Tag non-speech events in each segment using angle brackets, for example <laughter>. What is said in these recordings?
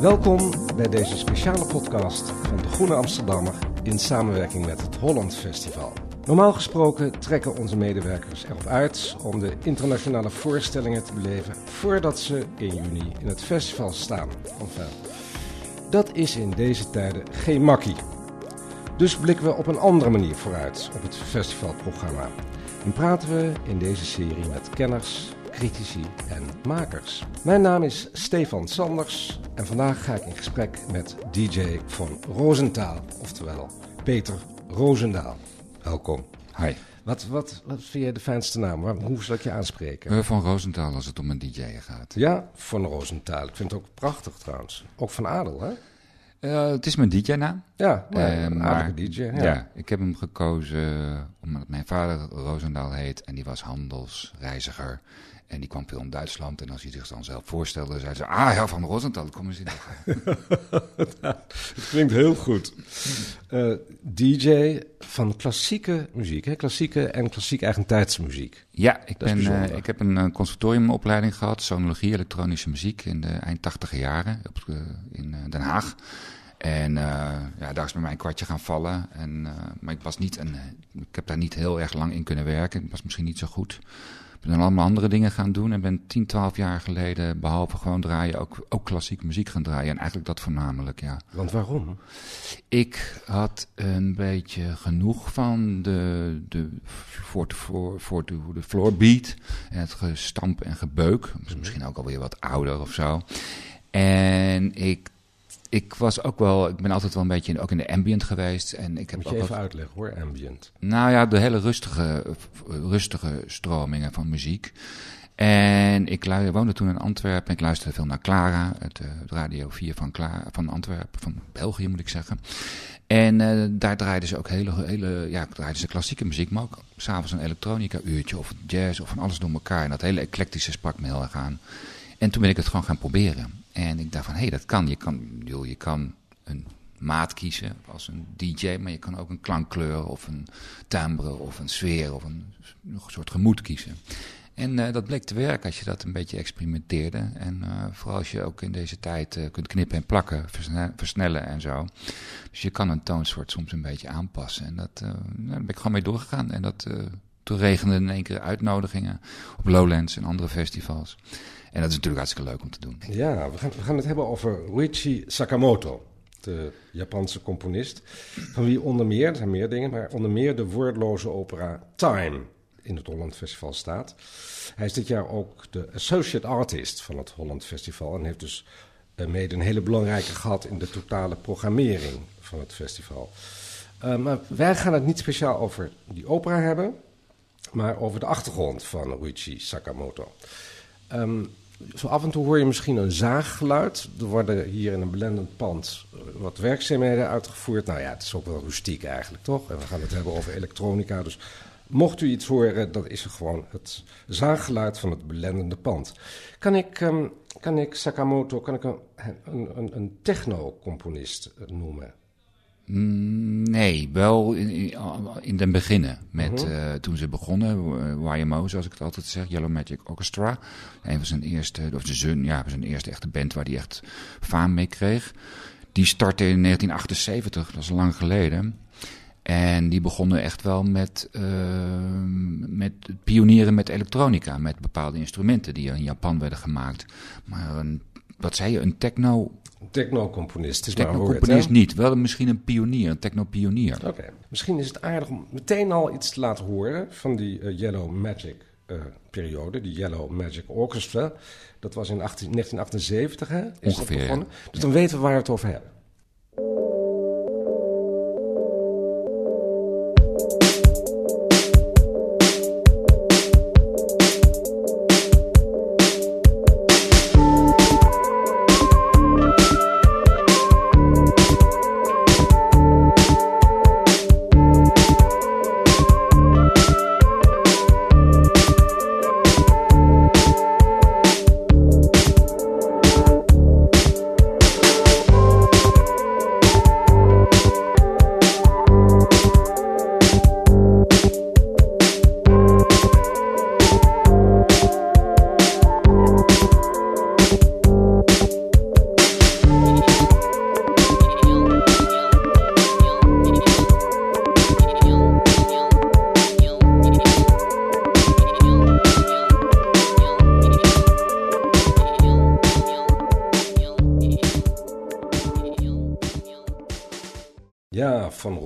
Welkom bij deze speciale podcast van de Groene Amsterdammer in samenwerking met het Holland Festival. Normaal gesproken trekken onze medewerkers erop uit om de internationale voorstellingen te beleven voordat ze in juni in het festival staan. Enfin, dat is in deze tijden geen makkie. Dus blikken we op een andere manier vooruit op het festivalprogramma. En praten we in deze serie met kenners, critici en makers. Mijn naam is Stefan Sanders en vandaag ga ik in gesprek met DJ van Roosentaal, oftewel Peter Roosendaal. Welkom. Hi. Wat, wat, wat vind jij de fijnste naam? Waar- Hoe zal ik je aanspreken? Uh, van Roosentaal als het om een DJ gaat. Ja, van Roosentaal. Ik vind het ook prachtig trouwens. Ook van Adel, hè? Uh, het is mijn DJ-naam. Ja, Eh, een maar- aardige DJ. Ja. Ja. ik heb hem gekozen omdat mijn vader Roosendaal heet en die was handelsreiziger. En die kwam veel in Duitsland en als hij zich dan zelf voorstelde, zei ze, ah ja, van Roosentaal, kom eens in. <laughs> Het klinkt heel goed. Eh, DJ van klassieke muziek, hè? klassieke en klassiek eigentijdsmuziek. Ja, ik, Dat ben, eh, ik heb een eh, conservatoriumopleiding gehad, sonologie, elektronische muziek in de eind tachtiger jaren op, in Den Haag. En ja, daar is bij mij een kwartje gaan vallen. En, maar ik, was niet een, ik heb daar niet heel erg lang in kunnen werken. Ik was misschien niet zo goed. Ben dan allemaal andere dingen gaan doen. En ben 10, 12 jaar geleden, behalve gewoon draaien, ook, ook klassiek muziek gaan draaien. En eigenlijk dat voornamelijk, ja. Want waarom? Ik had een beetje genoeg van de, de, voor voor, voor de, de floorbeat. En het gestamp en gebeuk. Misschien ook alweer wat ouder of zo. En ik, ik was ook wel, ik ben altijd wel een beetje in, ook in de ambient geweest. En ik heb Moet ook je wat- even uitleggen hoor, ambient. nou ja, de hele rustige, rustige stromingen van muziek. En ik woonde toen in Antwerpen en ik luisterde veel naar Clara, het, eh, het Radio 4 van, Clara, van Antwerpen, van België moet ik zeggen. En eh, daar draaiden ze ook hele, hele, ja, draaiden ze klassieke muziek, maar ook s'avonds een elektronica uurtje of jazz of van alles door elkaar. En dat hele eclectische sprak me heel erg aan. En toen ben ik het gewoon gaan proberen. En ik dacht van, hé, hey, dat kan. Je kan, bedoel, je kan een maat kiezen als een DJ, maar je kan ook een klankkleur of een timbre of een sfeer of een, een soort gemoed kiezen. En eh, dat bleek te werken als je dat een beetje experimenteerde. En eh, vooral als je ook in deze tijd eh, kunt knippen en plakken, versne- versnellen en zo. Dus je kan een toonsoort soms een beetje aanpassen. En dat, nou, daar ben ik gewoon mee doorgegaan. En dat, toen regende in één keer uitnodigingen op Lowlands en andere festivals. En dat is natuurlijk hartstikke leuk om te doen. Ja, we gaan, we gaan het hebben over Ruichi Sakamoto, de Japanse componist. Van wie onder meer, er zijn meer dingen, maar onder meer de woordloze opera Time in het Holland Festival staat. Hij is dit jaar ook de associate artist van het Holland Festival en heeft dus mede een hele belangrijke gehad in de totale programmering van het festival. Eh, maar wij gaan het niet speciaal over die opera hebben, maar over de achtergrond van Ruichi Sakamoto. Ehm, zo af en toe hoor je misschien een zaaggeluid. Er worden hier in een blendend pand eh, wat werkzaamheden uitgevoerd. Nou ja, het is ook wel rustiek eigenlijk, toch? En we gaan het hebben over elektronica. Dus mocht u iets horen, dat is gewoon het zaaggeluid van het blendende pand. Kan ik, ehm, kan ik Sakamoto, kan ik een, een, een, een techno-componist eh, noemen? Mm, Nee, wel in, in, in den beginnen. Met, Mhm. eh, toen ze begonnen, eh, YMO, zoals ik het altijd zeg, Yellow Magic Orchestra. Een van zijn eerste, of zijn, ja, zijn eerste echte band waar hij echt faam mee kreeg. Die startte in 1978, dat is lang geleden. En die begonnen echt wel met, eh, met pionieren met elektronica, met bepaalde instrumenten die in Japan werden gemaakt. Maar een, wat zei je, een techno, techno-componist, is maar woord, techno-componist niet, wel misschien een pionier, een techno-pionier. Oké, misschien is het aardig om meteen al iets te laten horen van die eh, Yellow Magic eh, periode, die Yellow Magic Orchestra. Dat was in 18 1978, hè? Is Ongeveer, begonnen? Dus dan weten we waar we het over hebben.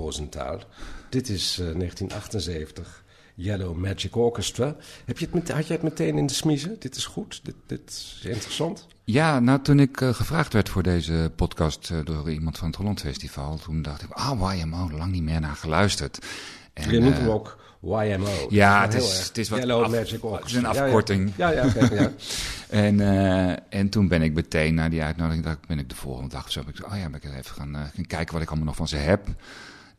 Rosenthal. Dit is uh, 1978. Yellow Magic Orchestra. Heb je het met, had jij het meteen in de smiezen? Dit is goed, dit, dit is interessant. Ja, nou toen ik uh, gevraagd werd voor deze podcast uh, door iemand van het Holland Festival, toen dacht ik, ah, YMO, lang niet meer naar geluisterd. En, je noemt hem ook YMO. Ja, het is, het is wat Yellow af, Magic Orchestra. Het is een afkorting. Ja, ja, ja. ja, <laughs> ja. en, uh, en toen ben ik meteen na die uitnodiging, dacht, ben ik de volgende dag zo, ben ik, oh ja, ben ik even gaan, gaan kijken wat ik allemaal nog van ze heb.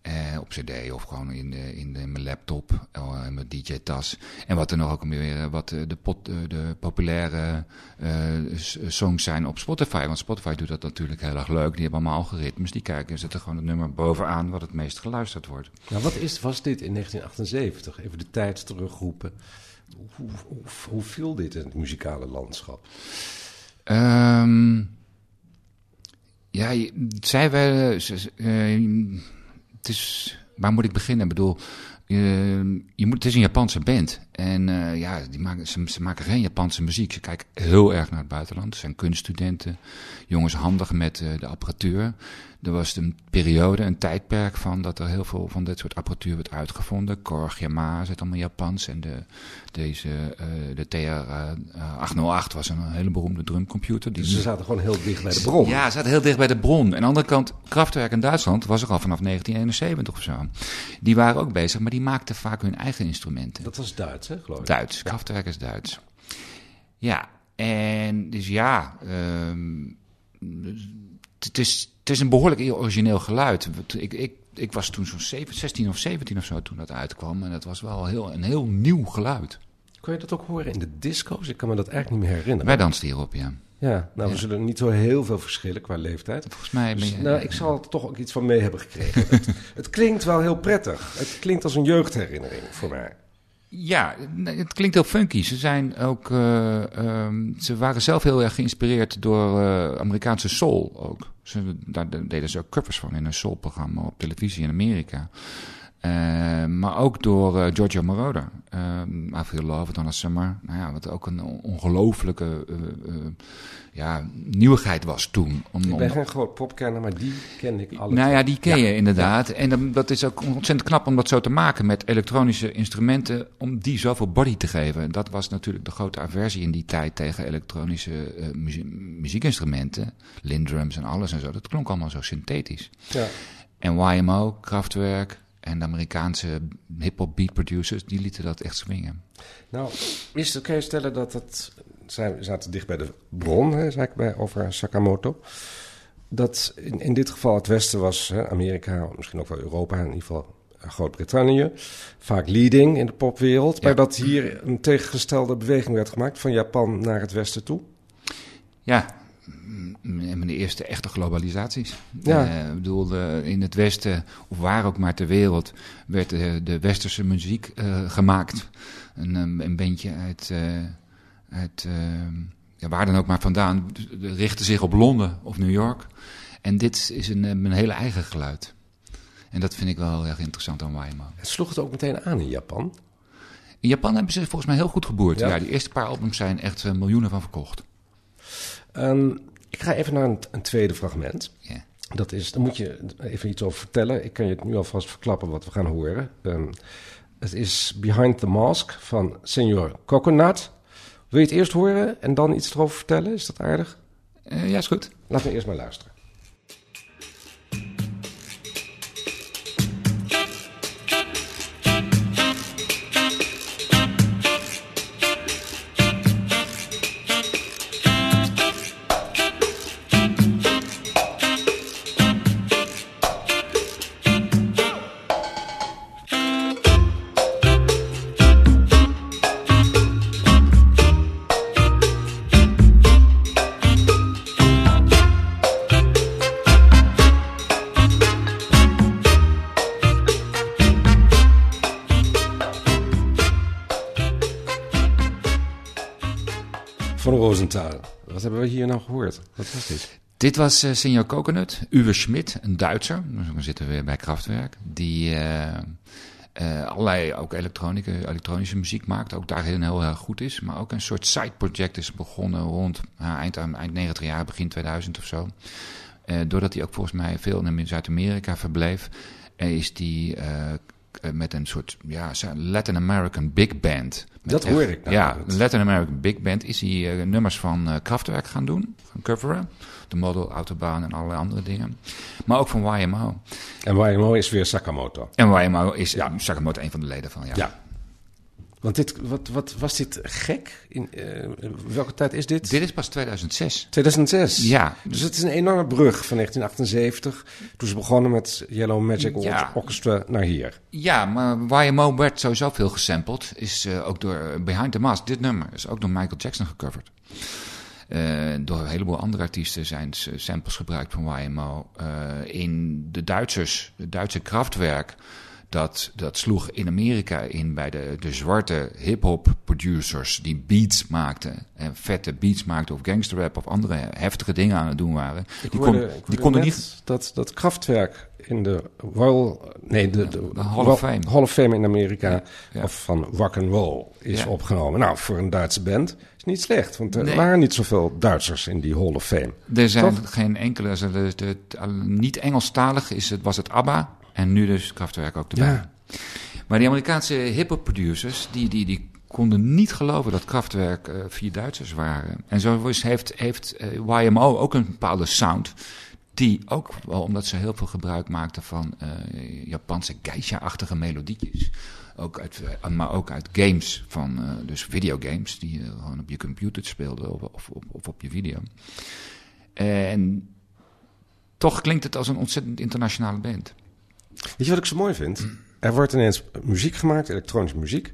Uh, op cd of gewoon in, de, in, de, in mijn laptop, uh, in mijn DJ-tas. En wat er nog ook weer, wat de, pot, de populaire uh, songs zijn op Spotify. Want Spotify doet dat natuurlijk heel erg leuk. Die hebben allemaal algoritmes. Die kijken en zetten gewoon het nummer bovenaan wat het meest geluisterd wordt. Nou, wat is, was dit in 1978? Even de tijd terugroepen. Hoe, hoe, hoe viel dit in het muzikale landschap? Um, ja, zij werden het is, waar moet ik beginnen? Ik bedoel, je, je moet, het is een Japanse band. En uh, ja, die maken, ze, ze, maken geen Japanse muziek. Ze kijken heel erg naar het buitenland. Ze zijn kunststudenten, jongens handig met uh, de apparatuur. Er was een periode, een tijdperk van dat er heel veel van dit soort apparatuur werd uitgevonden. Korg, Yamaha, zit allemaal Japans. En de, deze, uh, de TR-808 was een hele beroemde drumcomputer. Die dus ze zaten gewoon heel dicht bij de bron. Ja, ze zaten heel dicht bij de bron. En aan de andere kant, Kraftwerk in Duitsland was er al vanaf 1971 of zo. Die waren ook bezig, maar die maakten vaak hun eigen instrumenten. Dat was Duits, hè, geloof ik? Duits, ja. Kraftwerk is Duits. Ja, en dus ja... Um, het is, het is een behoorlijk origineel geluid. Ik, ik, ik was toen zo'n 16 of 17 of zo toen dat uitkwam. En het was wel heel, een heel nieuw geluid. Kon je dat ook horen in de disco's? Ik kan me dat eigenlijk niet meer herinneren. Wij dansten hierop, ja. Ja, nou, ja. we zullen niet zo heel veel verschillen qua leeftijd. Volgens mij... Dus, nou, ik zal er toch ook iets van mee hebben gekregen. het, het klinkt wel heel prettig. Het klinkt als een jeugdherinnering voor mij. Ja, het klinkt heel funky. Ze, zijn ook, uh, um, ze waren zelf heel erg geïnspireerd door uh, Amerikaanse soul ook. Ze, daar deden ze ook covers van in een soulprogramma op televisie in Amerika. Uh, maar ook door uh, Giorgio Moroder. Uh, I Feel Love, Donna Summer. Nou ja, wat ook een ongelofelijke uh, ja, nieuwigheid was toen. Om, ik ben om... geen groot popkenner, maar die ken ik alle. Nou ja, die ken ja. je inderdaad. Ja. En dan, dat is ook ontzettend knap om dat zo te maken met elektronische instrumenten, om die zoveel body te geven. Dat was natuurlijk de grote aversie in die tijd tegen elektronische muzie muziekinstrumenten, lindrums en alles en zo. Dat klonk allemaal zo synthetisch. Ja. En YMO, Kraftwerk, en de Amerikaanse hip-hop beat producers, die lieten dat echt swingen. Nou, is het, kan je stellen dat het. Zij zaten dicht bij de bron, hè, zei ik bij, over Sakamoto. Dat in, in dit geval het Westen was, hè, Amerika, misschien ook wel Europa, in ieder geval Groot-Brittannië. Vaak leading in de popwereld. Ja. Maar dat hier een tegengestelde beweging werd gemaakt van Japan naar het Westen toe. Ja, de eerste echte globalisaties. Ja. Uh, ik bedoel, de, in het Westen, of waar ook maar ter wereld, werd de, de westerse muziek uh, gemaakt. Een, een bandje uit, uh, uit ja, waar dan ook maar vandaan, richtte zich op Londen of New York. En dit is een, een hele eigen geluid. En dat vind ik wel heel erg interessant aan YMO. Het sloeg het ook meteen aan in Japan? In Japan hebben ze volgens mij heel goed geboerd. Ja, ja die eerste paar albums zijn echt miljoenen van verkocht. Um, ik ga even naar een, een tweede fragment. Dat is, daar moet je even iets over vertellen. Ik kan je het nu alvast verklappen wat we gaan horen. Um, het is Behind the Mask van Senor Coconut. Wil je het eerst horen en dan iets erover vertellen? Is dat aardig? Uh, ja, is goed. Laten we eerst maar luisteren. Wat hebben we hier nou gehoord? Wat was dit? Dit was uh, Coconut, Uwe Schmidt, een Duitser. Zitten we weer bij Kraftwerk. Die uh, uh, allerlei ook elektronische, muziek maakt. Ook daarin heel erg goed is. Maar ook een soort side project is begonnen rond eind, eind 90 jaar, begin 2000 of zo. Eh, doordat hij ook volgens mij veel in Zuid-Amerika verbleef, eh, is eh, k- met een soort ja, Latin American big band. Met Dat hoor ik nou. Ja, een Latin American big band is hij eh, nummers van eh, Kraftwerk gaan doen, gaan coveren. De Model, Autobahn en allerlei andere dingen. Maar ook van YMO. En YMO is weer Sakamoto. En YMO is ja. Sakamoto een van de leden van, ja. Ja. Want dit, wat, wat was dit gek? In, eh, welke tijd is dit? Dit is pas 2006. 2006. Ja. Dus het is een enorme brug van 1978, toen ze begonnen met Yellow Magic Ja. Orchestra, naar hier. Ja, maar YMO werd sowieso veel gesampled. Is eh, ook door eh, Behind the Mask. Dit nummer is ook door Michael Jackson gecoverd. Door een heleboel andere artiesten zijn samples gebruikt van YMO. In de Duitsers, de Duitse Kraftwerk, dat, dat sloeg in Amerika in bij de, de zwarte hip-hop producers die beats maakten. En vette beats maakten of gangsterrap of andere heftige dingen aan het doen waren. Ik die, hoorde- kon- die konden niet. Dat, dat krachtwerk in de Royal... Nee, de, de, de Hall of Fame. Hall of Fame in Amerika, Ja. of van rock and roll, is Ja. opgenomen. Nou, voor een Duitse band is niet slecht, want er Nee. waren niet zoveel Duitsers in die Hall of Fame. Er zijn Toch? geen enkele. niet Engelstalig is het, was het ABBA. En nu dus Kraftwerk ook erbij. Ja. Maar die Amerikaanse hip-hop producers, die, die, die konden niet geloven dat Kraftwerk eh, vier Duitsers waren. En zo is- heeft, heeft eh, YMO ook een bepaalde sound. Die ook wel, omdat ze heel veel gebruik maakten van eh, Japanse geisha-achtige melodietjes. Ook uit, maar ook uit games, van, dus videogames, die je gewoon op je computer speelden of, of, of, of op je video. En toch klinkt het als een ontzettend internationale band. Weet je wat ik zo mooi vind? Er wordt ineens muziek gemaakt, elektronische muziek.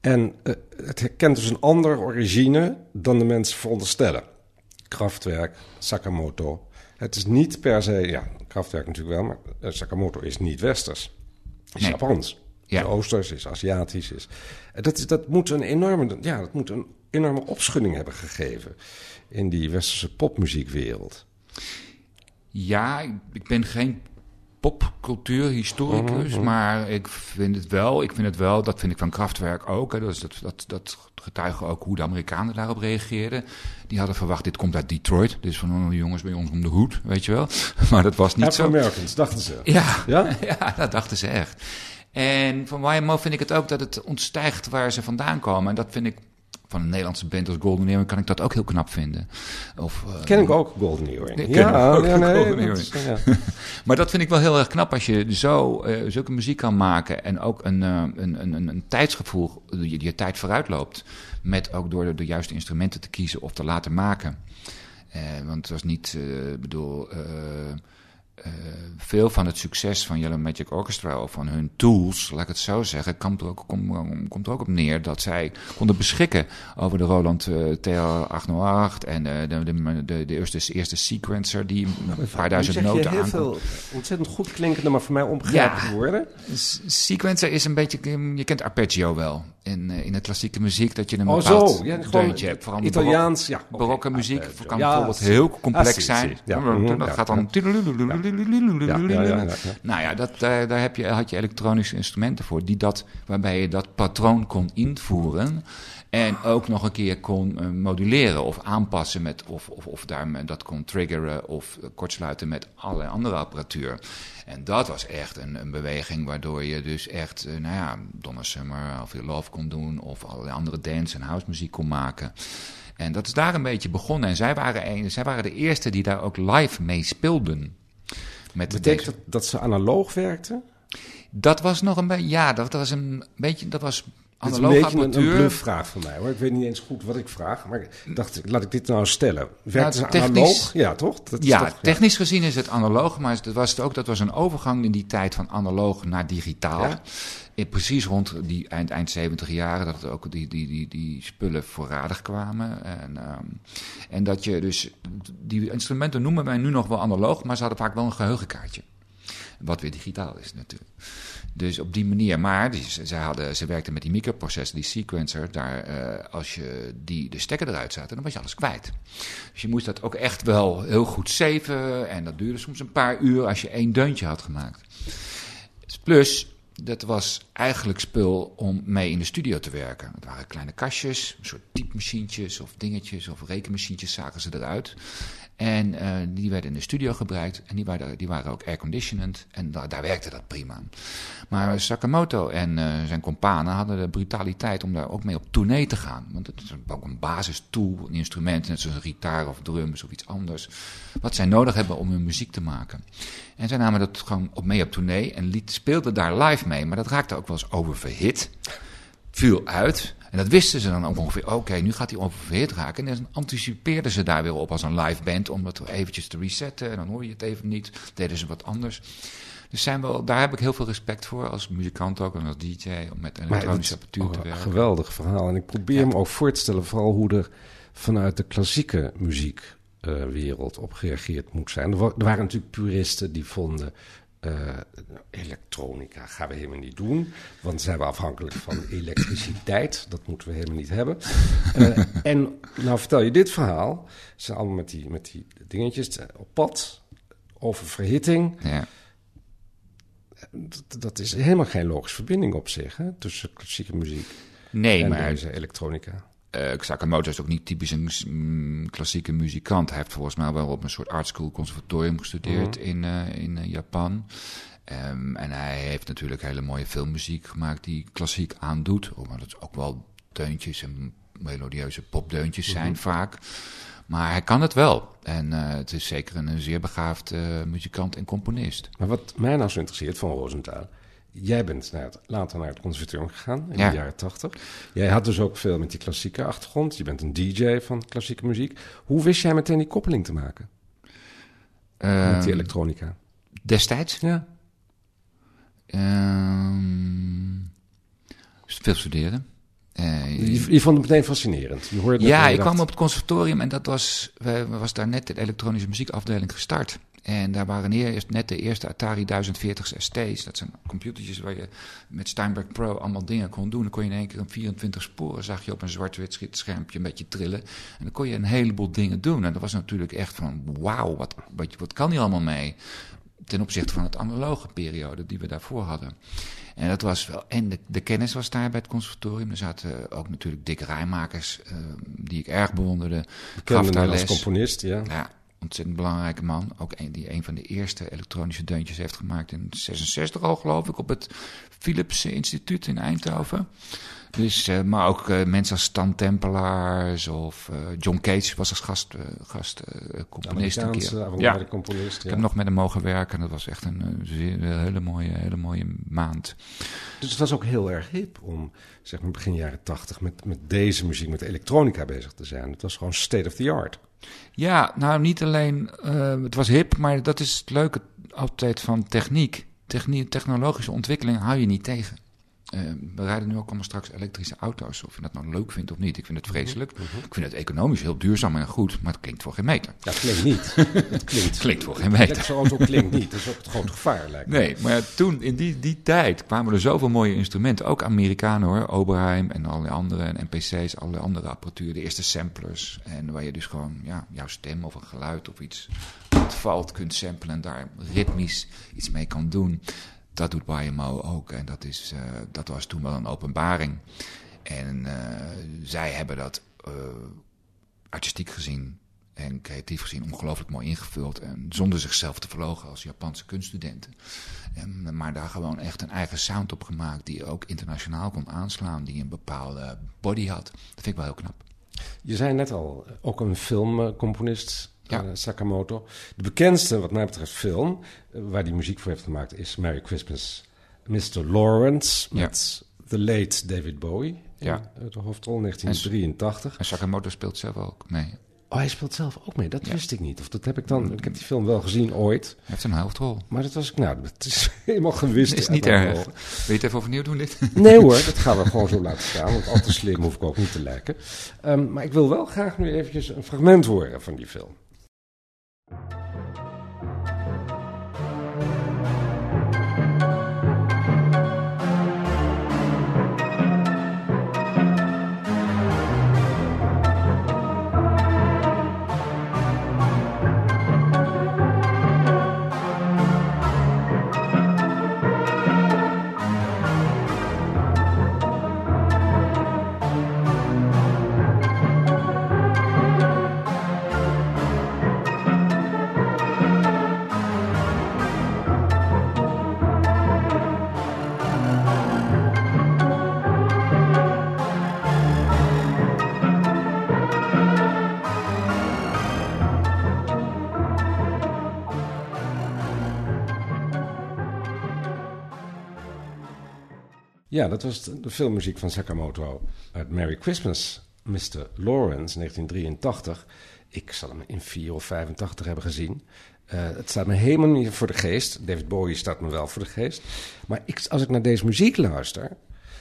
En eh, het herkent dus een andere origine dan de mensen veronderstellen. Kraftwerk, Sakamoto. Het is niet per se, ja, Kraftwerk natuurlijk wel, maar eh, Sakamoto is niet westers. Is Nee. Japans. Ja. Is oosters, is Aziatisch. Is, dat, is, dat, moet een enorme, ja, dat moet een enorme opschudding hebben gegeven in die westerse popmuziekwereld. Ja, ik ben geen popcultuurhistoricus, maar ik vind het wel, ik vind het wel, dat vind ik van Kraftwerk ook. Hè, dus dat, dat, dat getuigen ook hoe de Amerikanen daarop reageerden. Die hadden verwacht, dit komt uit Detroit, dus van oh, jongens bij ons om de hoed, weet je wel. <laughs> Maar dat was niet zo. Afro-Americans, dachten ze. Ja, Ja? <laughs> ja, dat dachten ze echt. En van YMO vind ik het ook dat het ontstijgt waar ze vandaan komen. En dat vind ik van een Nederlandse band als Golden Earring kan ik dat ook heel knap vinden. Of, eh, Ken ik ook Golden Earring. Ja, ook ja, nee, Golden dat is- ja. <laughs> Maar dat vind ik wel heel erg knap als je zo eh, zulke muziek kan maken en ook een, eh, een, een, een, een tijdsgevoel, je, je tijd vooruit loopt. Met ook door de, de juiste instrumenten te kiezen of te laten maken. Eh, want het was niet, eh, bedoel, eh, eh, veel van het succes van Yellow Magic Orchestra of van hun tools, laat ik het zo zeggen, komt er ook, kom- komt er ook op neer dat zij konden beschikken over de Roland eh, TL808 en eh, de, de, de, de eerste, eerste sequencer die een paar duizend noten heel aankomt. veel ontzettend goed klinkende, maar voor mij onbegrijpelijke Ja. woorden. Sequencer is een beetje, je kent arpeggio wel. In, eh, in de klassieke muziek dat je een Oh, bepaald zo. Ja, gewoon deuntje hebt. Vooral Italiaans, ja. barok- barokke oké. muziek Ah, kan ja, bijvoorbeeld heel complex Ah, zijn. mhm, Dat gaat dan... Nou ja, dat, daar, daar heb je, had je elektronische instrumenten voor, die dat, waarbij je dat patroon kon invoeren. En ook nog een keer kon eh, moduleren of aanpassen met, of, of, of daar dat kon triggeren of eh, kortsluiten met allerlei andere apparatuur. En dat was echt een, een beweging waardoor je dus echt, eh, nou ja, Donna Summer of Your Love kon doen of allerlei andere dance- en house muziek kon maken. En dat is daar een beetje begonnen. En zij waren, een, zij waren de eerste die daar ook live mee speelden. Met Betekent dat dat ze analoog werkten? dat was nog een beetje, ja, dat was een beetje, dat was Dit is een beetje een, een apparatuur. bluffvraag van mij hoor. Ik weet niet eens goed wat ik vraag, maar ik dacht, laat ik dit nou stellen. Werkten Nou, ze technisch- analoog? Ja, toch? Dat is Ja, toch- technisch gezien is het analoog, maar dat was het ook, dat was een overgang in die tijd van analoog naar digitaal. Ja. In, precies rond die eind, eind 70 jaren, dat het ook die, die, die, die spullen voorradig kwamen. En, ehm, en dat je dus, die instrumenten noemen wij nu nog wel analoog, maar ze hadden vaak wel een geheugenkaartje. Wat weer digitaal is natuurlijk. Dus op die manier. Maar ze, hadden, ze werkten met die microprocessor, die sequencer. Daar, eh, als je die, de stekker eruit zette, dan was je alles kwijt. Dus je moest dat ook echt wel heel goed saven. En dat duurde soms een paar uur als je één deuntje had gemaakt. Plus, dat was eigenlijk spul om mee in de studio te werken. Het waren kleine kastjes, een soort typemachientjes of dingetjes of rekenmachientjes zagen ze eruit. En uh, die werden in de studio gebruikt en die waren, die waren ook airconditioned en da daar werkte dat prima. Maar Sakamoto en uh, zijn companen hadden de brutaliteit om daar ook mee op tournee te gaan. Want het is ook een basistool, een instrument, net zoals een gitaar of drums of iets anders. Wat zij nodig hebben om hun muziek te maken. En zij namen dat gewoon op mee op tournee en speelden daar live mee. Maar dat raakte ook wel eens oververhit. Viel uit. En dat wisten ze dan ook ongeveer. Oké, nu gaat hij oververhit raken. En dan anticipeerden ze daar weer op als een live band. Om dat eventjes te resetten. En dan hoor je het even niet. Deden ze wat anders. Dus zijn wel, daar heb ik heel veel respect voor. Als muzikant ook en als DJ. Om met elektronische apparatuur te werken. Geweldig verhaal. En ik probeer ja. me ook voor te stellen. Vooral hoe er vanuit de klassieke muziekwereld uh, op gereageerd moet zijn. Er, er waren natuurlijk puristen die vonden uh, elektronica gaan we helemaal niet doen, want zijn we afhankelijk van <clears throat> elektriciteit. Dat moeten we helemaal niet hebben. Uh, en nou vertel je dit verhaal. Ze zijn allemaal met die, met die dingetjes op pad over verhitting. Ja. Dat, dat, is helemaal geen logische verbinding op zich hè, tussen klassieke muziek nee, en maar... deze elektronica. Uh, Sakamoto is ook niet typisch een mm, klassieke muzikant. Hij heeft volgens mij wel op een soort art school conservatorium gestudeerd mm. in, uh, in uh, Japan. Um, en hij heeft natuurlijk hele mooie filmmuziek gemaakt die klassiek aandoet. Omdat het ook wel deuntjes en melodieuze popdeuntjes zijn mm -hmm. vaak. Maar hij kan het wel. En het is zeker een, een zeer begaafd muzikant en componist. Maar wat mij nou zo interesseert van Rosenthal Jij bent naar het, later naar het conservatorium gegaan in ja. de jaren tachtig. Jij had dus ook veel met die klassieke achtergrond. Je bent een DJ van klassieke muziek. Hoe wist jij meteen die koppeling te maken? Uh, met die elektronica. Destijds? Ja. Uh, veel studeren. Uh, je, je, vond het meteen fascinerend. Je hoorde ja, ik dacht... kwam op het conservatorium en dat was, we, was daar net de elektronische muziekafdeling gestart. En daar waren eerst net de eerste Atari 1040 ST's. Dat zijn computertjes waar je met Steinberg Pro allemaal dingen kon doen. Dan kon je in één keer een 24 sporen, zag je op een zwart-wit schermpje een beetje trillen. En dan kon je een heleboel dingen doen. En dat was natuurlijk echt van, wauw, wat, wat, wat kan hier allemaal mee? Ten opzichte van het analoge periode die we daarvoor hadden. En dat was wel. En de, de, kennis was daar bij het conservatorium. Er zaten ook natuurlijk dikke rijmakers uh, die ik erg bewonderde. Les. als componist, ja. Ja, ontzettend belangrijke man. Ook een die een van de eerste elektronische deuntjes heeft gemaakt in 66 al, geloof ik, op het Philips Instituut in Eindhoven. Dus, uh, maar ook uh, mensen als Stan Tempelaars of uh, John Cage was als gast, gast componist een keer. Ja. componist. Ja. Ik heb nog met hem mogen werken. Dat was echt een, hele, mooie, hele mooie maand. Dus het was ook heel erg hip om, zeg maar begin jaren tachtig, met, met deze muziek, met elektronica bezig te zijn. Het was gewoon state of the art. Ja, nou niet alleen, uh, het was hip, maar dat is het leuke altijd van techniek. Technie, technologische ontwikkeling hou je niet tegen. Uh, we rijden nu ook allemaal straks elektrische auto's. Of je dat nou leuk vindt of niet. Ik vind het vreselijk. Mm -hmm. Ik vind het economisch heel duurzaam en goed. Maar het klinkt voor geen meter. Ja, <laughs> het klinkt niet. het klinkt, klinkt voor geen meter. Elektrische auto klinkt niet. Dat is ook het grote gevaar lijkt me. Nee, maar toen, in die, die tijd, kwamen er zoveel mooie instrumenten. Ook Amerikanen hoor. Oberheim en alle andere. En NPC's, alle andere apparatuur. De eerste samplers. En waar je dus gewoon ja, jouw stem of een geluid of iets wat valt kunt samplen. En daar ritmisch iets mee kan doen dat doet YMO ook. En dat, is, uh, dat was toen wel een openbaring. En uh, zij hebben dat uh, artistiek gezien en creatief gezien ongelooflijk mooi ingevuld. En zonder zichzelf te verlogen als Japanse kunststudenten. En, maar daar gewoon echt een eigen sound op gemaakt. Die ook internationaal kon aanslaan. Die een bepaalde body had. Dat vind ik wel heel knap. Je zei net al, ook een filmcomponist ja. Uh, Sakamoto. De bekendste, wat mij betreft, film uh, waar die muziek voor heeft gemaakt is Merry Christmas, Mr. Lawrence met the late David Bowie. Ja. In de hoofdrol 1983. En Sakamoto speelt zelf ook mee. Oh, hij speelt zelf ook mee. Dat ja. wist ik niet. Of dat heb ik dan. Ik heb die film wel gezien ooit. Hij heeft een hoofdrol. Maar dat was ik. Nou, het is <laughs> helemaal gewist. Het is niet erg. Wil je het even overnieuw doen, dit? Nee hoor, <laughs> dat gaan we gewoon zo laten staan. Want al te slim hoef ik ook niet te lijken. Um, maar ik wil wel graag nu eventjes een fragment horen van die film. Ja, dat was de filmmuziek van Sakamoto uit Merry Christmas, Mr. Lawrence, 1983. Ik zal hem in 4 of 85 hebben gezien. Uh, het staat me helemaal niet voor de geest. David Bowie staat me wel voor de geest. Maar ik, als ik naar deze muziek luister,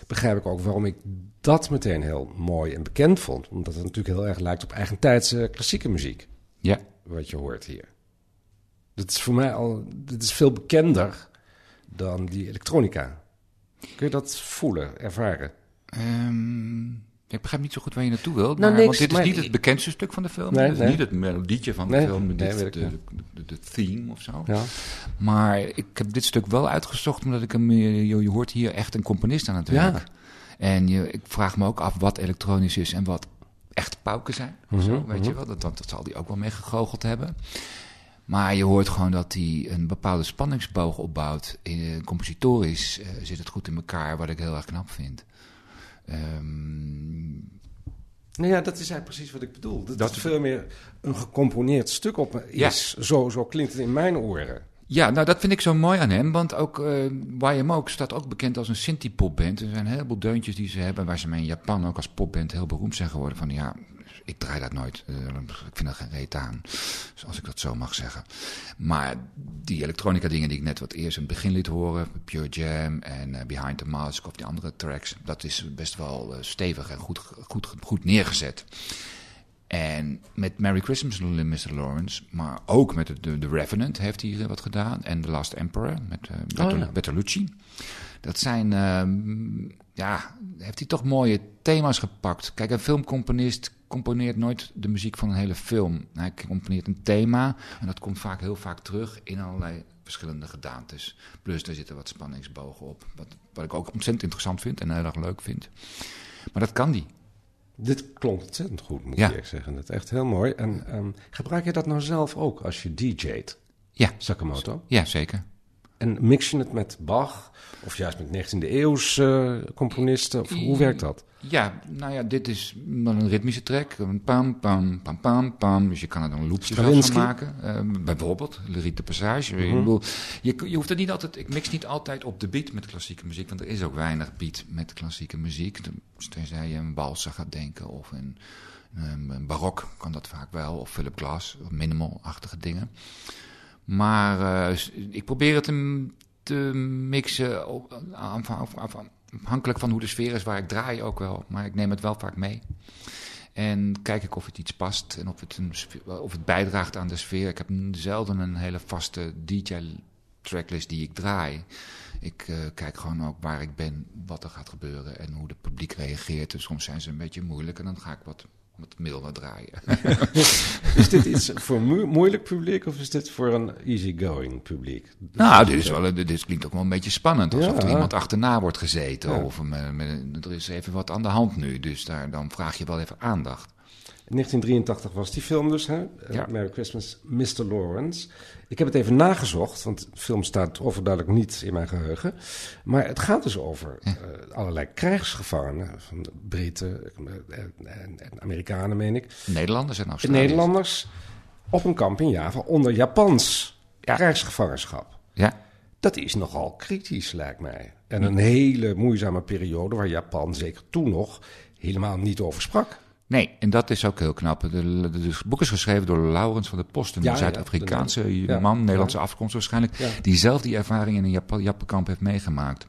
begrijp ik ook waarom ik dat meteen heel mooi en bekend vond. Omdat het natuurlijk heel erg lijkt op eigentijdse klassieke muziek. Ja. Wat je hoort hier. Dat is voor mij al, dit is veel bekender dan die elektronica. Kun je dat voelen, ervaren? Um, ik begrijp niet zo goed waar je naartoe wilt. Nou, maar, niks, want dit maar is niet het bekendste stuk van de film. Nee, dit is nee. niet het melodietje van de Nee, film. Dit de, de, de, theme of zo. Ja. Maar ik heb dit stuk wel uitgezocht omdat ik hem... Je, je hoort hier echt een componist aan het Ja. werk. En je, ik vraag me ook af wat elektronisch is en wat echt pauken zijn. Mhm, zo, weet mhm. je wel, dat, dat, dat zal hij ook wel mee gegoocheld hebben. Maar je hoort gewoon dat hij een bepaalde spanningsboog opbouwt. Eh, compositorisch eh, zit het goed in elkaar, wat ik heel erg knap vind. Ehm, Nou ja, dat is eigenlijk precies wat ik bedoel. Dat, Dat- het veel meer een gecomponeerd stuk op is. Zo, zo klinkt het in mijn oren. Ja, nou dat vind ik zo mooi aan hem, want ook eh YMO staat ook bekend als een Sinti-popband. Er zijn een heleboel deuntjes die ze hebben, waar ze mee in Japan ook als popband heel beroemd zijn geworden. Van ja, ik draai dat nooit, Eh, ik vind er geen reet aan, als ik dat zo mag zeggen. Maar die elektronica dingen die ik net wat eerst in het begin liet horen, Pure Jam en eh, Behind the Mask of die andere tracks, dat is best wel eh, stevig en goed, goed, goed neergezet. En met Merry Christmas, Mr. Lawrence, maar ook met de, de Revenant heeft hij wat gedaan. En The Last Emperor met Bertol- ja. Bertolucci. Dat zijn, ehm, ja, heeft hij toch mooie thema's gepakt. Kijk, een filmcomponist componeert nooit de muziek van een hele film. Hij componeert een thema en dat komt vaak heel vaak terug in allerlei verschillende gedaantes. Plus, daar zitten wat spanningsbogen op. Wat, wat ik ook ontzettend interessant vind en heel erg leuk vind. Maar dat kan die. Dit klonk ontzettend goed, moet Ja. ik eerlijk zeggen. Dat is echt heel mooi. En ehm, gebruik je dat nou zelf ook als je DJ't, Ja, Sakamoto? ja zeker. En mix je het met Bach of juist met 19e eeuws eh, componisten? Of hoe werkt dat? Ja, nou ja, dit is dan een ritmische track. Een pam, pam, pam, pam, pam. Dus je kan er een loopje van maken. Eh, bijvoorbeeld, Liriet de Passage. Ik bedoel, je, je hoeft het niet altijd... Ik mix niet altijd op de beat met klassieke muziek. Want er is ook weinig beat met klassieke muziek. Tenzij je een walser gaat denken of een, een, een barok kan dat vaak wel. Of Philip Glass, of minimal-achtige dingen. Maar eh, ik probeer het te mixen afhankelijk van hoe de sfeer is waar ik draai ook wel. Maar ik neem het wel vaak mee. En kijk ik of het iets past en of het, of het bijdraagt aan de sfeer. Ik heb zelden een hele vaste DJ-tracklist die ik draai. Ik eh, kijk gewoon ook waar ik ben, wat er gaat gebeuren en hoe het publiek reageert. Dus soms zijn ze een beetje moeilijk en dan ga ik wat, wat milder draaien. <laughs> Is dit iets voor moeilijk publiek of is dit voor een easygoing publiek? Nou, dit, is wel, dit klinkt ook wel een beetje spannend. Alsof Ja. er iemand achterna wordt gezeten. Ja. Of met, met, er is even wat aan de hand nu. Dus daar, dan vraag je wel even aandacht. In 1983 was die film dus, hè? Ja. Merry Christmas, Mr. Lawrence. Ik heb het even nagezocht, want de film staat overduidelijk niet in mijn geheugen. Maar het gaat dus over eh, allerlei krijgsgevangenen, van de Britten eh, en, en, en Amerikanen, meen ik. Nederlanders en Australiërs. Nederlanders op een kamp in Java onder Japans Ja. krijgsgevangenschap. Ja, Dat is nogal kritisch, lijkt mij. En een hele moeizame periode waar Japan, zeker toen nog, helemaal niet over sprak. Nee, en dat is ook heel knap. De, de, de- het boek is geschreven door Laurens van der Post, een Ja, Zuid-Afrikaanse ja, man, Nederlandse afkomst waarschijnlijk, die zelf die ervaring in een Jap Jappenkamp heeft meegemaakt.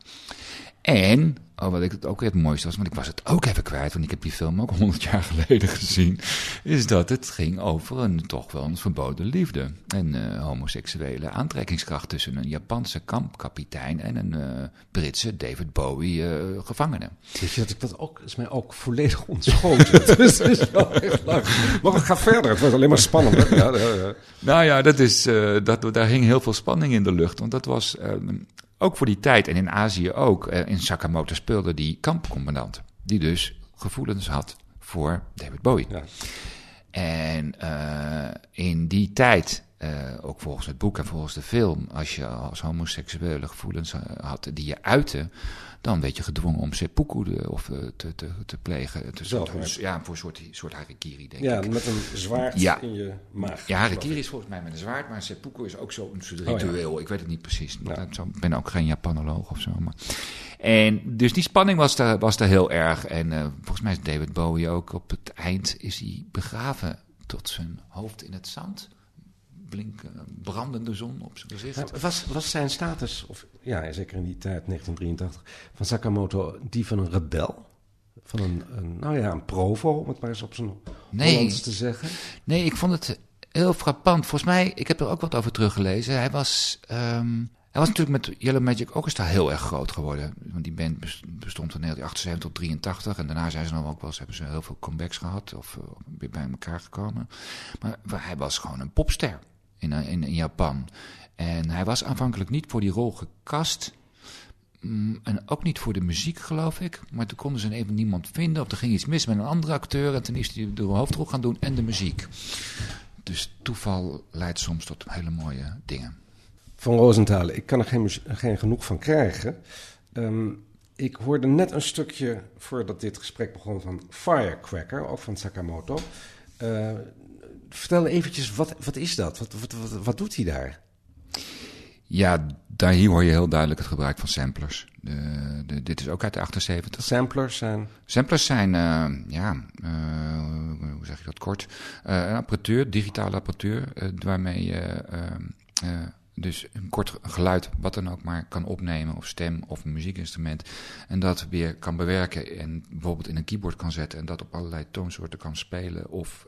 En, oh, wat ik het ook weer het mooiste was, want ik was het ook even kwijt, want ik heb die film ook honderd jaar geleden <laughs> gezien, is dat het ging over een toch wel een verboden liefde. En eh, homoseksuele aantrekkingskracht tussen een Japanse kampkapitein en een eh, Britse David Bowie eh, gevangene. Weet je dat ik dat ook, is mij ook volledig ontschoten. <laughs> dus het is wel echt leuk. Maar ga verder, het wordt alleen maar spannender. Ja, ja, ja. Nou ja, dat is, dat, daar hing heel veel spanning in de lucht. Want dat was eh, ook voor die tijd en in Azië ook. eh, in Sakamoto speelde die kampcommandant. Die dus gevoelens had voor David Bowie. Ja. En eh, in die tijd eh, ook volgens het boek en volgens de film, als je als homoseksuele gevoelens eh, had die je uitte, dan werd je gedwongen om seppuku of eh, te, te, te plegen. Ja, voor een soort, soort harikiri, denk Ja, ik. met een zwaard Ja. in je maag. Ja, harikiri is volgens mij met een zwaard, maar seppuku is ook zo'n soort Oh, ja. ritueel. Ik weet het niet precies. Ja. Ik ben ook geen Japanoloog of zo. Maar. En dus die spanning was er, was heel erg. En volgens mij is David Bowie ook op het eind is hij begraven tot zijn hoofd in het zand. Blinken, brandende zon op zijn gezicht. Was, was zijn status, of ja, zeker in die tijd, 1983, van Sakamoto, die van een rebel? Van een, een nou ja, een provo, om het maar eens op zijn Nee. Hollands te zeggen. Nee, ik vond het heel frappant. Volgens mij, ik heb er ook wat over teruggelezen. Hij was, ehm, hij was natuurlijk met Yellow Magic Orchestra heel erg groot geworden. Want die band bes- bestond van 1978 tot 83. En daarna zijn ze dan ook wel eens, hebben ze heel veel comebacks gehad. Of eh, weer bij elkaar gekomen. Maar hij was gewoon een popster in, eh, in, in Japan. En hij was aanvankelijk niet voor die rol gekast. Mm, En ook niet voor de muziek, geloof ik. Maar toen konden ze even niemand vinden. Of er ging iets mis met een andere acteur. En toen is hij de hoofdrol gaan doen en de muziek. Dus toeval leidt soms tot hele mooie dingen. Van Rosenthal, ik kan er geen genoeg van krijgen. Ehm, ik hoorde net een stukje voordat dit gesprek begon van Firecracker, ook van Sakamoto. Eh, vertel eventjes, wat, wat is dat? Wat, wat, wat, wat doet hij daar? Ja, daar hier hoor je heel duidelijk het gebruik van samplers. De, de, dit is ook uit de 78. Samplers zijn... Samplers zijn, eh, ja, eh, hoe zeg je dat kort? Eh, een apparatuur, digitale apparatuur, waarmee je dus een kort geluid, wat dan ook maar, kan opnemen, of stem of een muziekinstrument. En dat weer kan bewerken en bijvoorbeeld in een keyboard kan zetten en dat op allerlei toonsoorten kan spelen. Of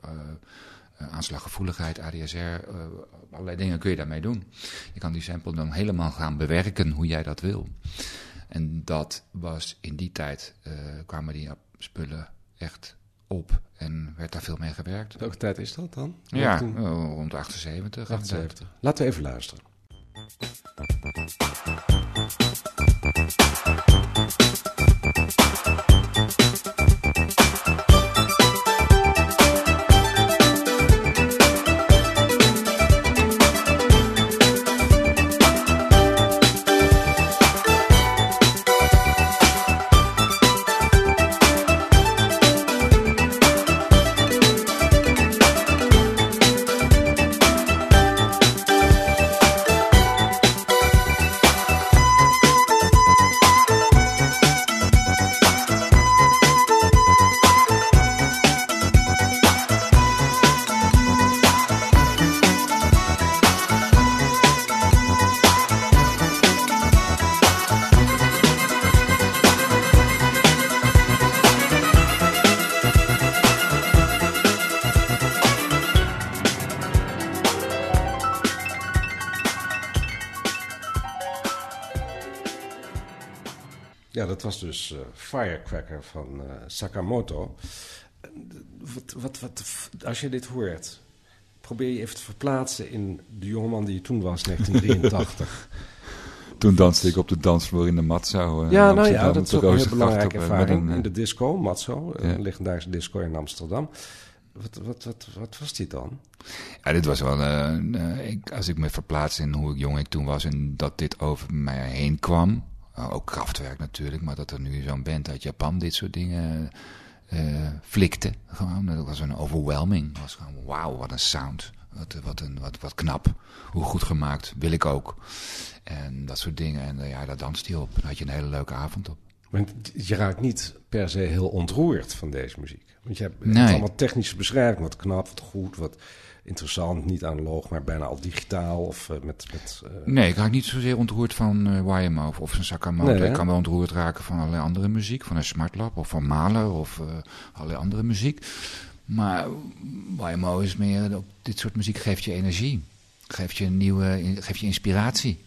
aanslaggevoeligheid, ADSR, eh, allerlei dingen kun je daarmee doen. Je kan die sample dan helemaal gaan bewerken hoe jij dat wil. En dat was in die tijd, eh, kwamen die spullen echt op en werd daar veel mee gewerkt. Welke tijd is dat dan? Ja, 1978. eh, rond de 78. 78. Laten we even luisteren. Was dus eh, Firecracker van eh, Sakamoto. Eh, Wat, wat, wat, als je dit hoort, probeer je even te verplaatsen in de jongeman die je toen was, 1983. <laughs> Toen danste ik op de dansvloer in de Matzo. ja, nou ja, dat is ook een heel belangrijke ervaring. eh, in de disco, Matzo, Ja. een legendarische disco in Amsterdam. Wat, wat, wat, wat was dit dan? Ja, dit was wel. eh, eh, ik, als ik me verplaats in hoe jong ik toen was en dat dit over mij heen kwam. Eh, ook krachtwerk natuurlijk, maar dat er nu zo'n band uit Japan dit soort dingen eh flikte. Gewoon, dat was een overwhelming. Dat was gewoon, wauw, wat een sound. Wat, wat, een, wat, wat knap. Hoe goed gemaakt, wil ik ook. En dat soort dingen. En eh, ja, daar danste hij op. Daar had je een hele leuke avond op. Want je raakt niet per se heel ontroerd van deze muziek. Want je hebt, Nee. hebt allemaal technische beschrijving. Wat knap, wat goed, wat interessant. Niet analoog, maar bijna al digitaal. Of eh, met... met eh, Nee, ik raak niet zozeer ontroerd van eh YMO of, of een Sakamoto. Nee, ik kan wel ontroerd raken van allerlei andere muziek. Van een Smartlab of van Mahler of allerlei andere muziek. Maar YMO is meer, dit soort muziek geeft je energie. Geeft je, nieuwe, geeft je inspiratie.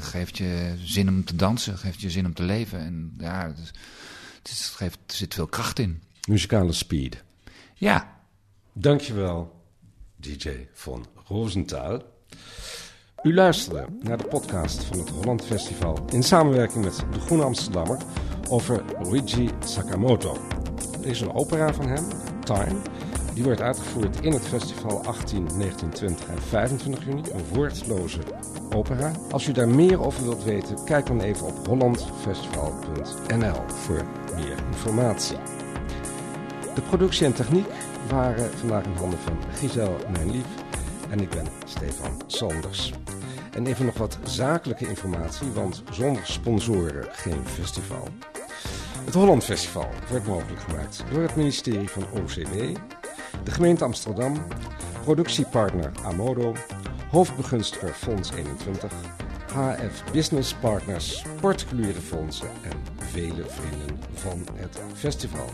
Geeft je zin om te dansen, geeft je zin om te leven. En ja, het is- het geeft, er zit veel kracht in. muzikale speed. Ja, Dankjewel, DJ von Rosenthal. U luisterde naar de podcast van het Holland Festival in samenwerking met de Groene Amsterdammer over Luigi Sakamoto. Er is een opera van hem, Time. Die wordt uitgevoerd in het festival 18, 19, 20 en 25 juni. Een woordloze opera. Als u daar meer over wilt weten, kijk dan even op hollandfestival.nl voor meer informatie. De productie en techniek waren vandaag in handen van Giselle Mijnlief en ik ben Stefan Sanders. En even nog wat zakelijke informatie, want zonder sponsoren geen festival. Het Holland Festival wordt mogelijk gemaakt door het ministerie van OCW, de gemeente Amsterdam, productiepartner Amodo, hoofdbegunstiger Fonds 21, HF Business Partners, particuliere fondsen en vele vrienden van het festival.